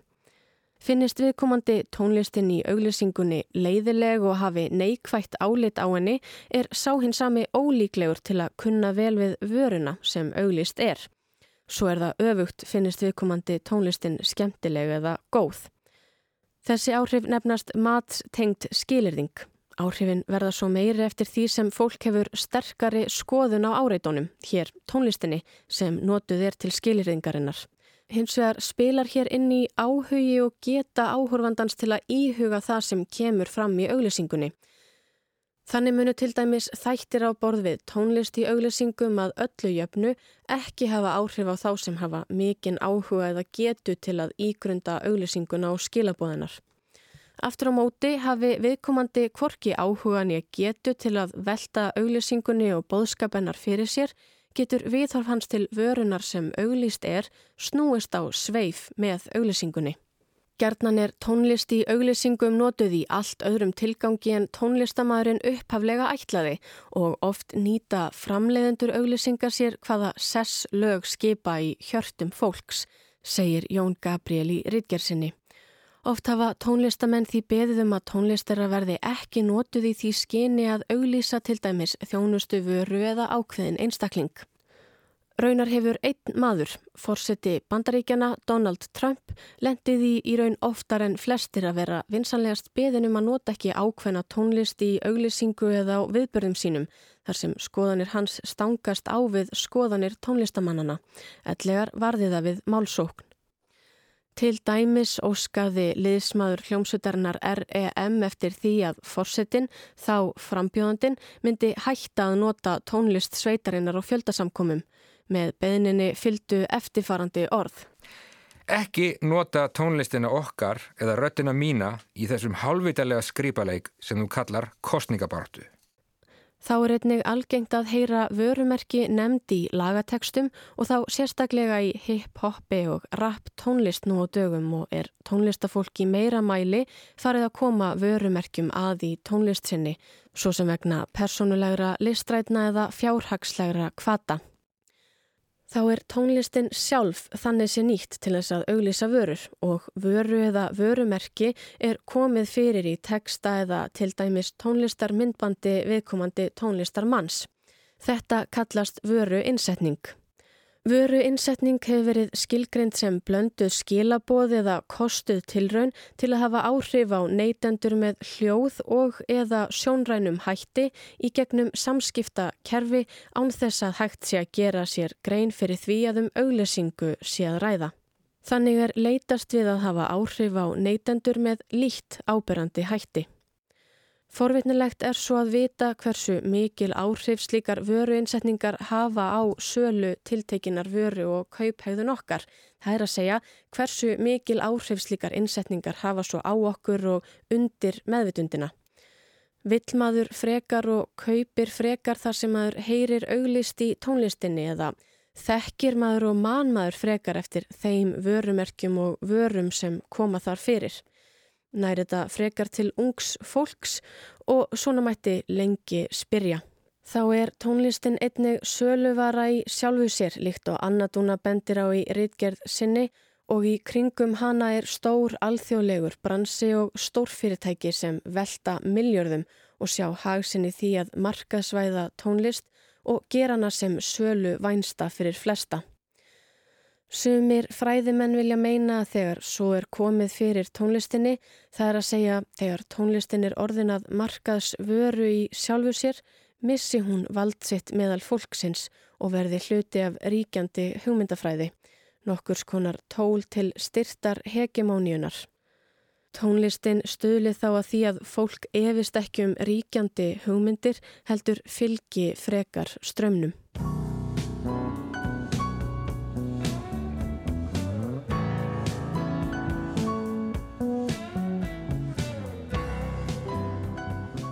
Finnist viðkomandi tónlistin í auglýsingunni leiðileg og hafi neikvægt álit á henni er sá hinn sami ólíklegur til að kunna vel við vöruna sem auglýst er. Svo er það öfugt finnist viðkomandi tónlistin skemmtileg eða góð. Þessi áhrif nefnast matstengt skilirðing. Áhrifin verða svo meiri eftir því sem fólk hefur sterkari skoðun á áreitónum, hér tónlistinni, sem notuð er til skilirðingarinnar. Hins vegar spilar hér inn í áhugi og geta áhorfandans til að íhuga það sem kemur fram í auglýsingunni. Þannig munu til dæmis þættir á borð við tónlist í auglýsingum að öllu jöfnu ekki hafa áhrif á þá sem hafa mikinn áhuga eða getu til að ígrunda auglýsinguna og skilabóðinar. Aftur á móti hafi viðkomandi kvorki áhugan ég getu til að velta auglýsingunni og bóðskapennar fyrir sér, getur viðhorf hans til vörunar sem auglýst er snúist á sveif með auglýsingunni. Gjarnan er tónlist í auglýsingum notuð í allt öðrum tilgangi en tónlistamæðurinn upphaflega ætlaði og oft nýta framleiðendur auglýsingar sér hvaða sess lög skipa í hjörtum fólks, segir Jón Gabriel í Ritgersinni. Oft hafa tónlistamenn því beðum að tónlistara verði ekki notuð í því skyni að auglýsa til dæmis þjónustu vöru eða ákveðin einstakling. Raunar hefur einn maður, fórseti bandaríkjana Donald Trump, lendiði í, í raun oftar en flestir að vera vinsanlegast beðinum að nota ekki ákveðna tónlist í auglýsingu eða á viðbörðum sínum, þar sem skoðanir hans stangast á við skoðanir tónlistamannana, ellegar varðiða við málsókn. Til dæmis óskaði liðsmaður hljómsutarnar REM eftir því að forsetin, þá frambjóðandin, myndi hætta að nota tónlist sveitarinnar og fjöldasamkomum. Með beðninni fyldu eftirfarandi orð. Ekki nota tónlistina okkar eða röttina mína í þessum hálfvitalega skrýpaleik sem þú kallar kostningabartu. Þá er einnig algengt að heyra vörumerki nefnd í lagatekstum og þá sérstaklega í hip-hoppi og rap tónlist nú á dögum og er tónlistafólk í meira mæli farið að koma vörumerkjum að í tónlist sinni, svo sem vegna personulegra listrætna eða fjárhagslegra kvata. Þá er tónlistin sjálf þannig sé nýtt til þess að auglýsa vörur og vöru eða vörumerki er komið fyrir í texta eða til dæmis tónlistar myndbandi viðkomandi tónlistar manns. Þetta kallast vöru innsetning. Vöru innsetning hefur verið skilgreynd sem blönduð skilaboð eða kostuð tilraun til að hafa áhrif á neytendur með hljóð og eða sjónrænum hætti í gegnum samskipta kerfi án þess að hægt sé að gera sér grein fyrir því að um auglessingu sé að ræða. Þannig er leitast við að hafa áhrif á neytendur með líkt áberandi hætti. Forvitnilegt er svo að vita hversu mikil áhrif slíkar vöruinsetningar hafa á sölu tiltekinar vöru og kauphæðun okkar. Það er að segja hversu mikil áhrif slíkar innsetningar hafa svo á okkur og undir meðvitundina. Villmaður frekar og kaupir frekar þar sem maður heyrir auglist í tónlistinni eða þekkir maður og manmaður frekar eftir þeim vörumerkjum og vörum sem koma þar fyrir. Næri þetta frekar til ungs fólks og svona mætti lengi spyrja. Þá er tónlistin einnig söluvara í sjálfu sér líkt og annadúna bendir á í rítgerð sinni og í kringum hana er stór alþjóðlegur bransi og stórfyrirtæki sem velta miljörðum og sjá hagsinni því að markasvæða tónlist og gera hana sem sölu vænsta fyrir flesta. Sumir fræðimenn vilja meina að þegar svo er komið fyrir tónlistinni, það er að segja þegar tónlistin er orðinað markaðs vöru í sjálfu sér, missi hún vald sitt meðal fólksins og verði hluti af ríkjandi hugmyndafræði, nokkur skonar tól til styrtar hegemóníunar. Tónlistin stuðlið þá að því að fólk efist ekki um ríkjandi hugmyndir heldur fylgi frekar strömmnum.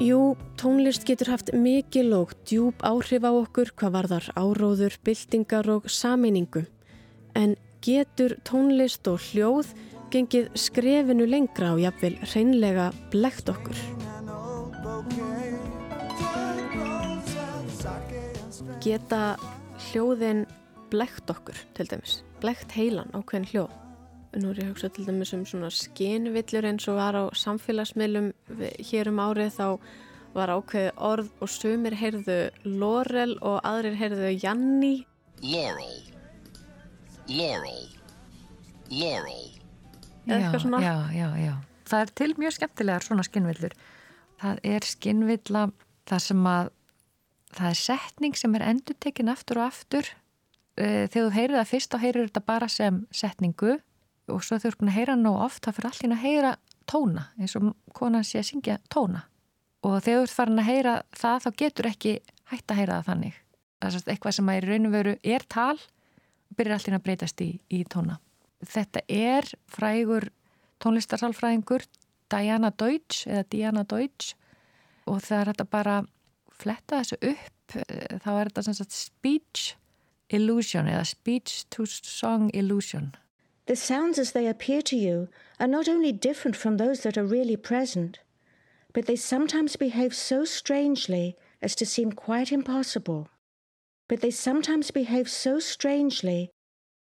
Jú, tónlist getur haft mikil og djúb áhrif á okkur hvað varðar áróður, byltingar og saminningu. En getur tónlist og hljóð gengið skrefinu lengra og jafnvel hreinlega blekt okkur? Geta hljóðin blekt okkur til dæmis? Blekt heilan á hvern hljóð? Nú er ég að hugsa til dæmis um svona skinvillur eins og var á samfélagsmiðlum hér um árið þá var ákveði orð og sumir heyrðu Laurel og aðrir heyrðu Janni. Laurel, Laurel, Laurel. Svona. Já, já, já. Það er til mjög skemmtilegar svona skinvillur. Það er skinvilla þar sem að það er setning sem er endur tekin aftur og aftur. Eh, þegar þú heyrið það fyrst þá heyrir þetta bara sem setningu og svo þau eru búin að heyra nóg oft þá fyrir allir að heyra tóna eins og konan sé að syngja tóna. Og þegar þú ert farin að heyra það þá getur ekki hægt að heyra það þannig. Það er eitthvað sem í raun og veru er tal og byrjar allir að breytast í, í tóna. Þetta er frægur tónlistarsálfræðingur Diana Deutsch eða Diana Deutsch. Og það er þetta bara fletta þessu upp þá er þetta sem sagt speech illusion eða speech to song illusion The sounds as they appear to you are not only different from those that are really present, but they sometimes behave so strangely as to seem quite impossible. But they sometimes behave so strangely,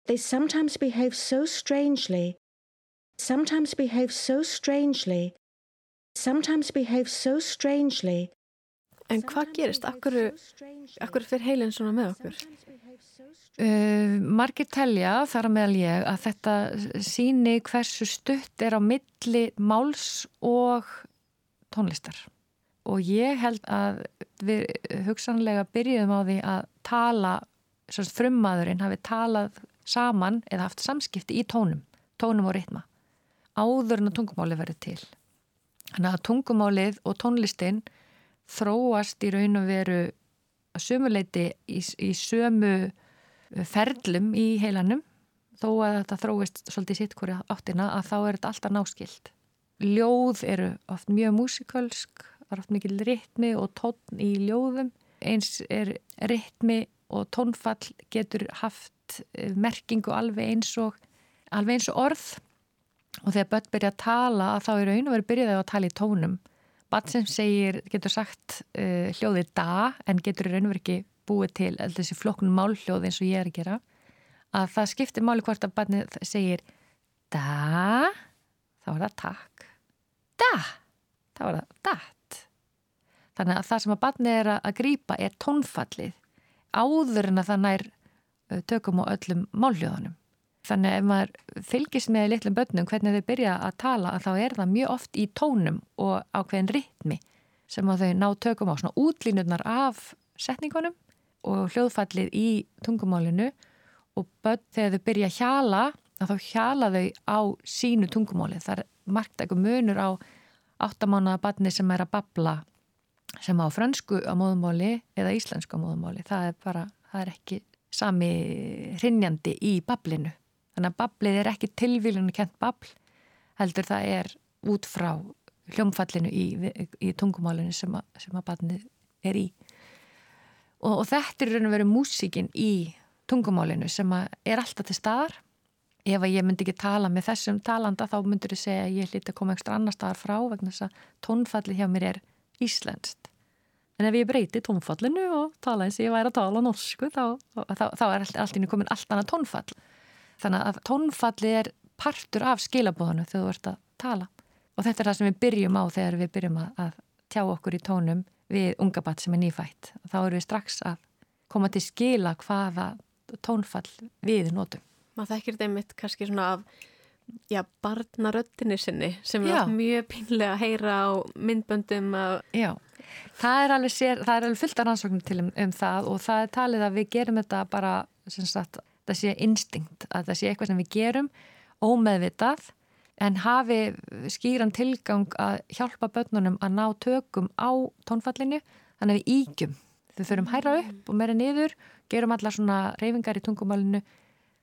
they sometimes behave so strangely, sometimes behave so strangely, sometimes behave so strangely. En hvað gerist? Akkur, akkur fyrir heilin svona með okkur? Uh, margir telja, þar að meðal ég, að þetta síni hversu stutt er á milli máls og tónlistar. Og ég held að við hugsanlega byrjuðum á því að tala, frumaðurinn hafi talað saman eða haft samskipti í tónum, tónum og ritma, áður en að tungumáli verið til. Þannig að tungumálið og tónlistin þróast í raun og veru að sömuleiti í, í sömu ferlum í heilanum þó að þetta þróist svolítið sitt hverja áttina að þá er þetta alltaf náskild. Ljóð eru oft mjög músikalsk, það er oft mikil ritmi og tónn í ljóðum. Eins er ritmi og tónfall getur haft eh, merkingu alveg eins og, alveg eins og orð og þegar börn byrja að tala þá er raun og verið byrjaði að tala í tónum. Bann sem segir, getur sagt uh, hljóðið da en getur raun og verið ekki búið til þessi flokknum málhljóð eins og ég er að gera að það skiptir máli hvort að barnið segir da þá er það takk. Da, þá er það datt þannig að það sem að barnið er að grýpa er tónfallið áður en að það nær tökum á öllum málhljóðunum. Þannig að ef maður fylgist með litlum börnum hvernig þau byrja að tala að þá er það mjög oft í tónum og ákveðin ritmi sem að þau ná tökum á svona útlínurnar af setningunum og hljóðfallið í tungumálinu og börn þegar þau byrja að hjala að þá hjala þau á sínu tungumáli. Það er margt eitthvað munur á áttamánaða barni sem er að babla sem á fransku á móðumáli eða íslensku á móðumáli. Það er bara, það er ekki sami hrinnjandi í bablinu. Þannig að bablið er ekki tilvílinu kent babl, heldur það er út frá hljómfallinu í, í tungumálinu sem að, sem að barnið er í og, og þetta er raun og verið músíkin í tungumálinu sem er alltaf til staðar ef að ég myndi ekki tala með þessum talanda þá myndur ég segja að ég hlýtti að koma ekstra annar staðar frá vegna þess að tónfallið hjá mér er íslenskt. En ef ég breyti tónfallinu og tala eins og ég væri að tala norsku þá, þá, þá er allt inn í komin allt annað tónfall. Þannig að tónfallið er partur af skilabóðinu þegar þú ert að tala. Og þetta er það sem við byrjum á þegar við byrjum að tjá okkur í tónum við unga bat sem er nýfætt. Þá erum við strax að koma til skila hvaða tónfall við notum maður þekkir þetta einmitt kannski svona af já, barnaröttinni sinni sem er mjög pinlega að heyra á myndböndum. Já, það er alveg, sér, það er alveg fullt af rannsóknum til um, um það og það er talið að við gerum þetta bara sem sagt, það sé instinkt að það sé eitthvað sem við gerum ómeðvitað en hafi skýran tilgang að hjálpa börnunum að ná tökum á tónfallinu. Þannig að við ígjum þau þurfum hæra upp og meira niður gerum allar svona reyfingar í tungumálinu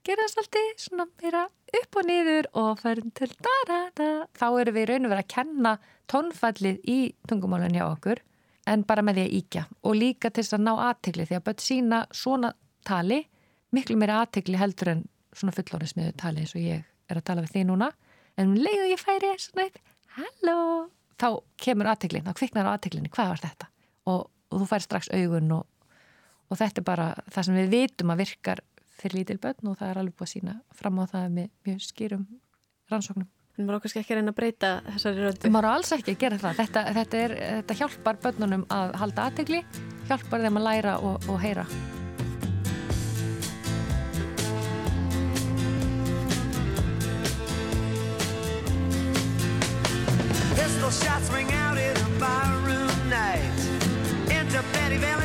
gerast alltaf svona meira upp og niður og ferum til da-da-da. Þá erum við raun og verið að kenna tónfallið í tungumálunni á okkur en bara með því að íkja og líka til þess að ná aðtegli því að börn sína svona tali miklu meira aðtegli heldur en svona fullónismiðu tali eins og ég er að tala við því núna en um leiðu ég færi svona eitt halló, þá kemur aðteglin þá kviknar á aðteglinni, hvað var þetta og, og þú fær strax augun og, og þetta er bara það sem við vitum að virkar fyrir lítil börn og það er alveg búið að sína fram á það með mjög skýrum rannsóknum. En maður okkar ekki að reyna að breyta þessari röndu? Maður alls ekki að gera það. Þetta, þetta, er, þetta hjálpar börnunum að halda aðtegli, hjálpar þeim að læra og, og heyra. Shots ring out in a barroom night. Enter Betty Valentine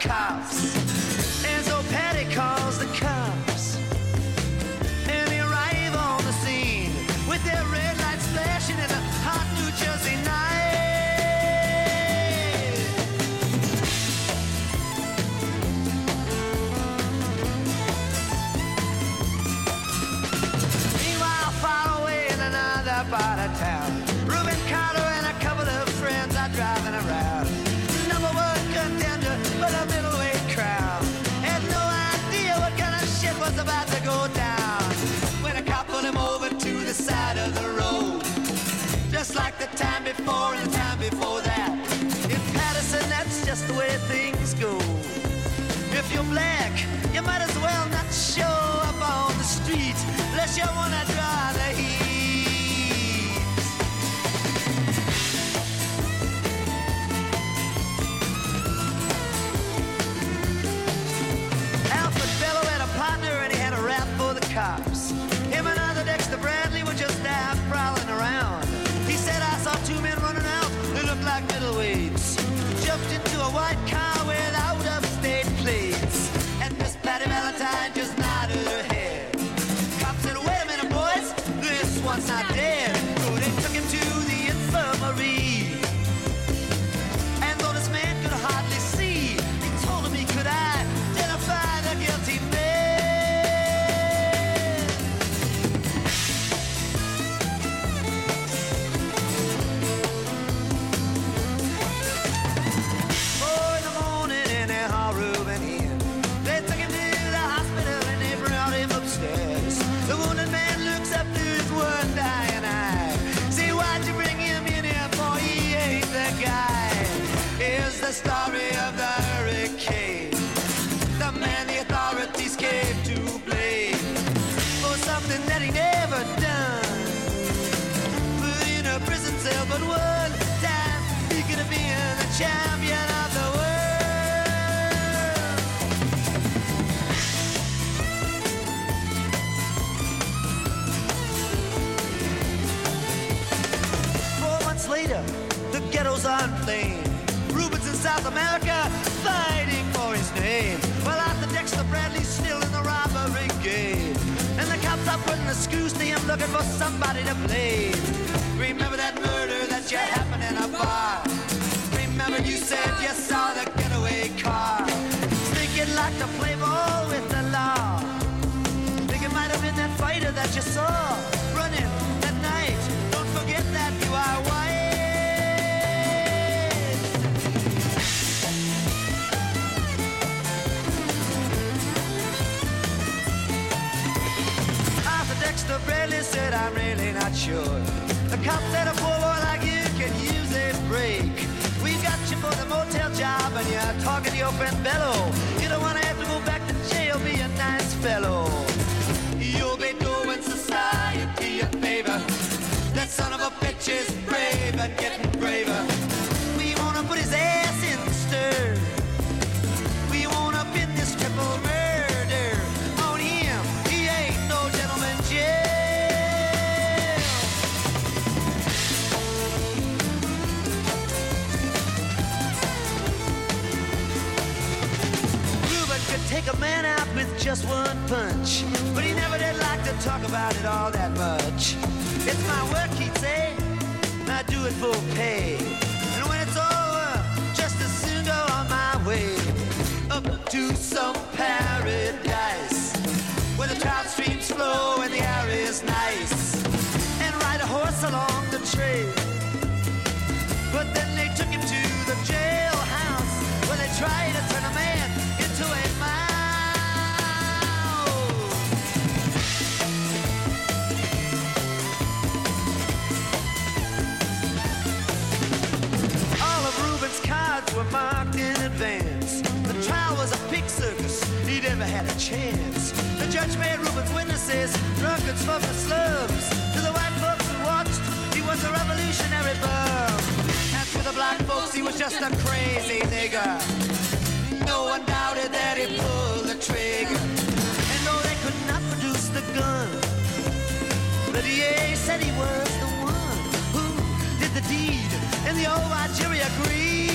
cops. the time before and the time before that. In Patterson, that's just the way things go. If you're black, you might as well not show up on the street, unless you wanna draw the heat. It's my work, he'd say. and I do it for pay. And when it's over, just as soon go on my way up to some paradise where the trout streams flow and the air is nice, and ride a horse along the trail. But then they took him to the jailhouse where they tried to chance. The judge made Reuben's witnesses drunkards from the slums. To the white folks who watched, he was a revolutionary bum. And to the black folks, he was just a crazy nigger. No one doubted that he pulled the trigger. And though they could not produce the gun, the DA said he was the one who did the deed, and the old jury agreed.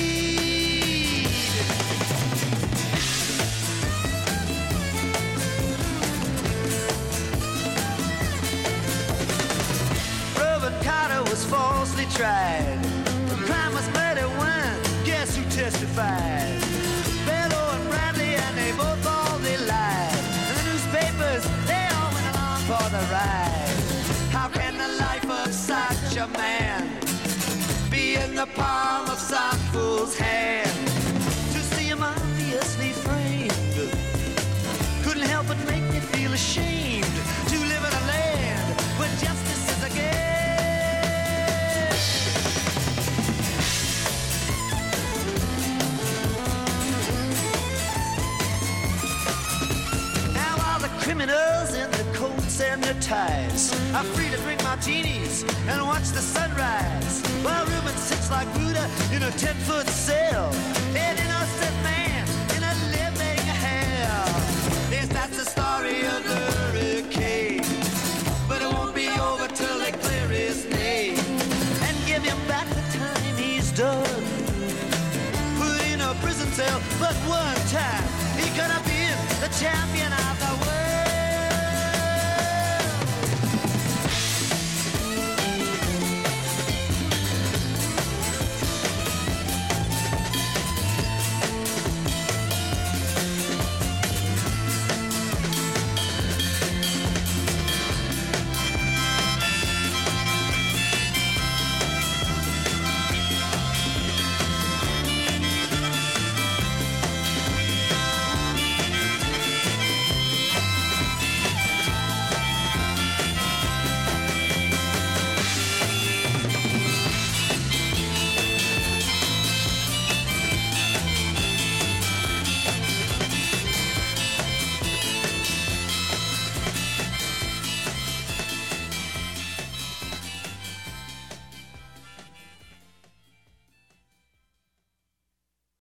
Tried. The crime was murder one. Guess who testified? Bello and Bradley, and they both all they lied. And the newspapers, they all went along for the ride. How can the life of such a man be in the palm of some fool's hand? Ties are free to drink martinis and watch the sunrise. While Reuben sits like Buddha in a ten-foot cell, an innocent man in a living hell. Yes, that's the story of the hurricane. But it won't be over till they clear his name and give him back the time he's done. Put in a prison cell, but one time he could have been the champion.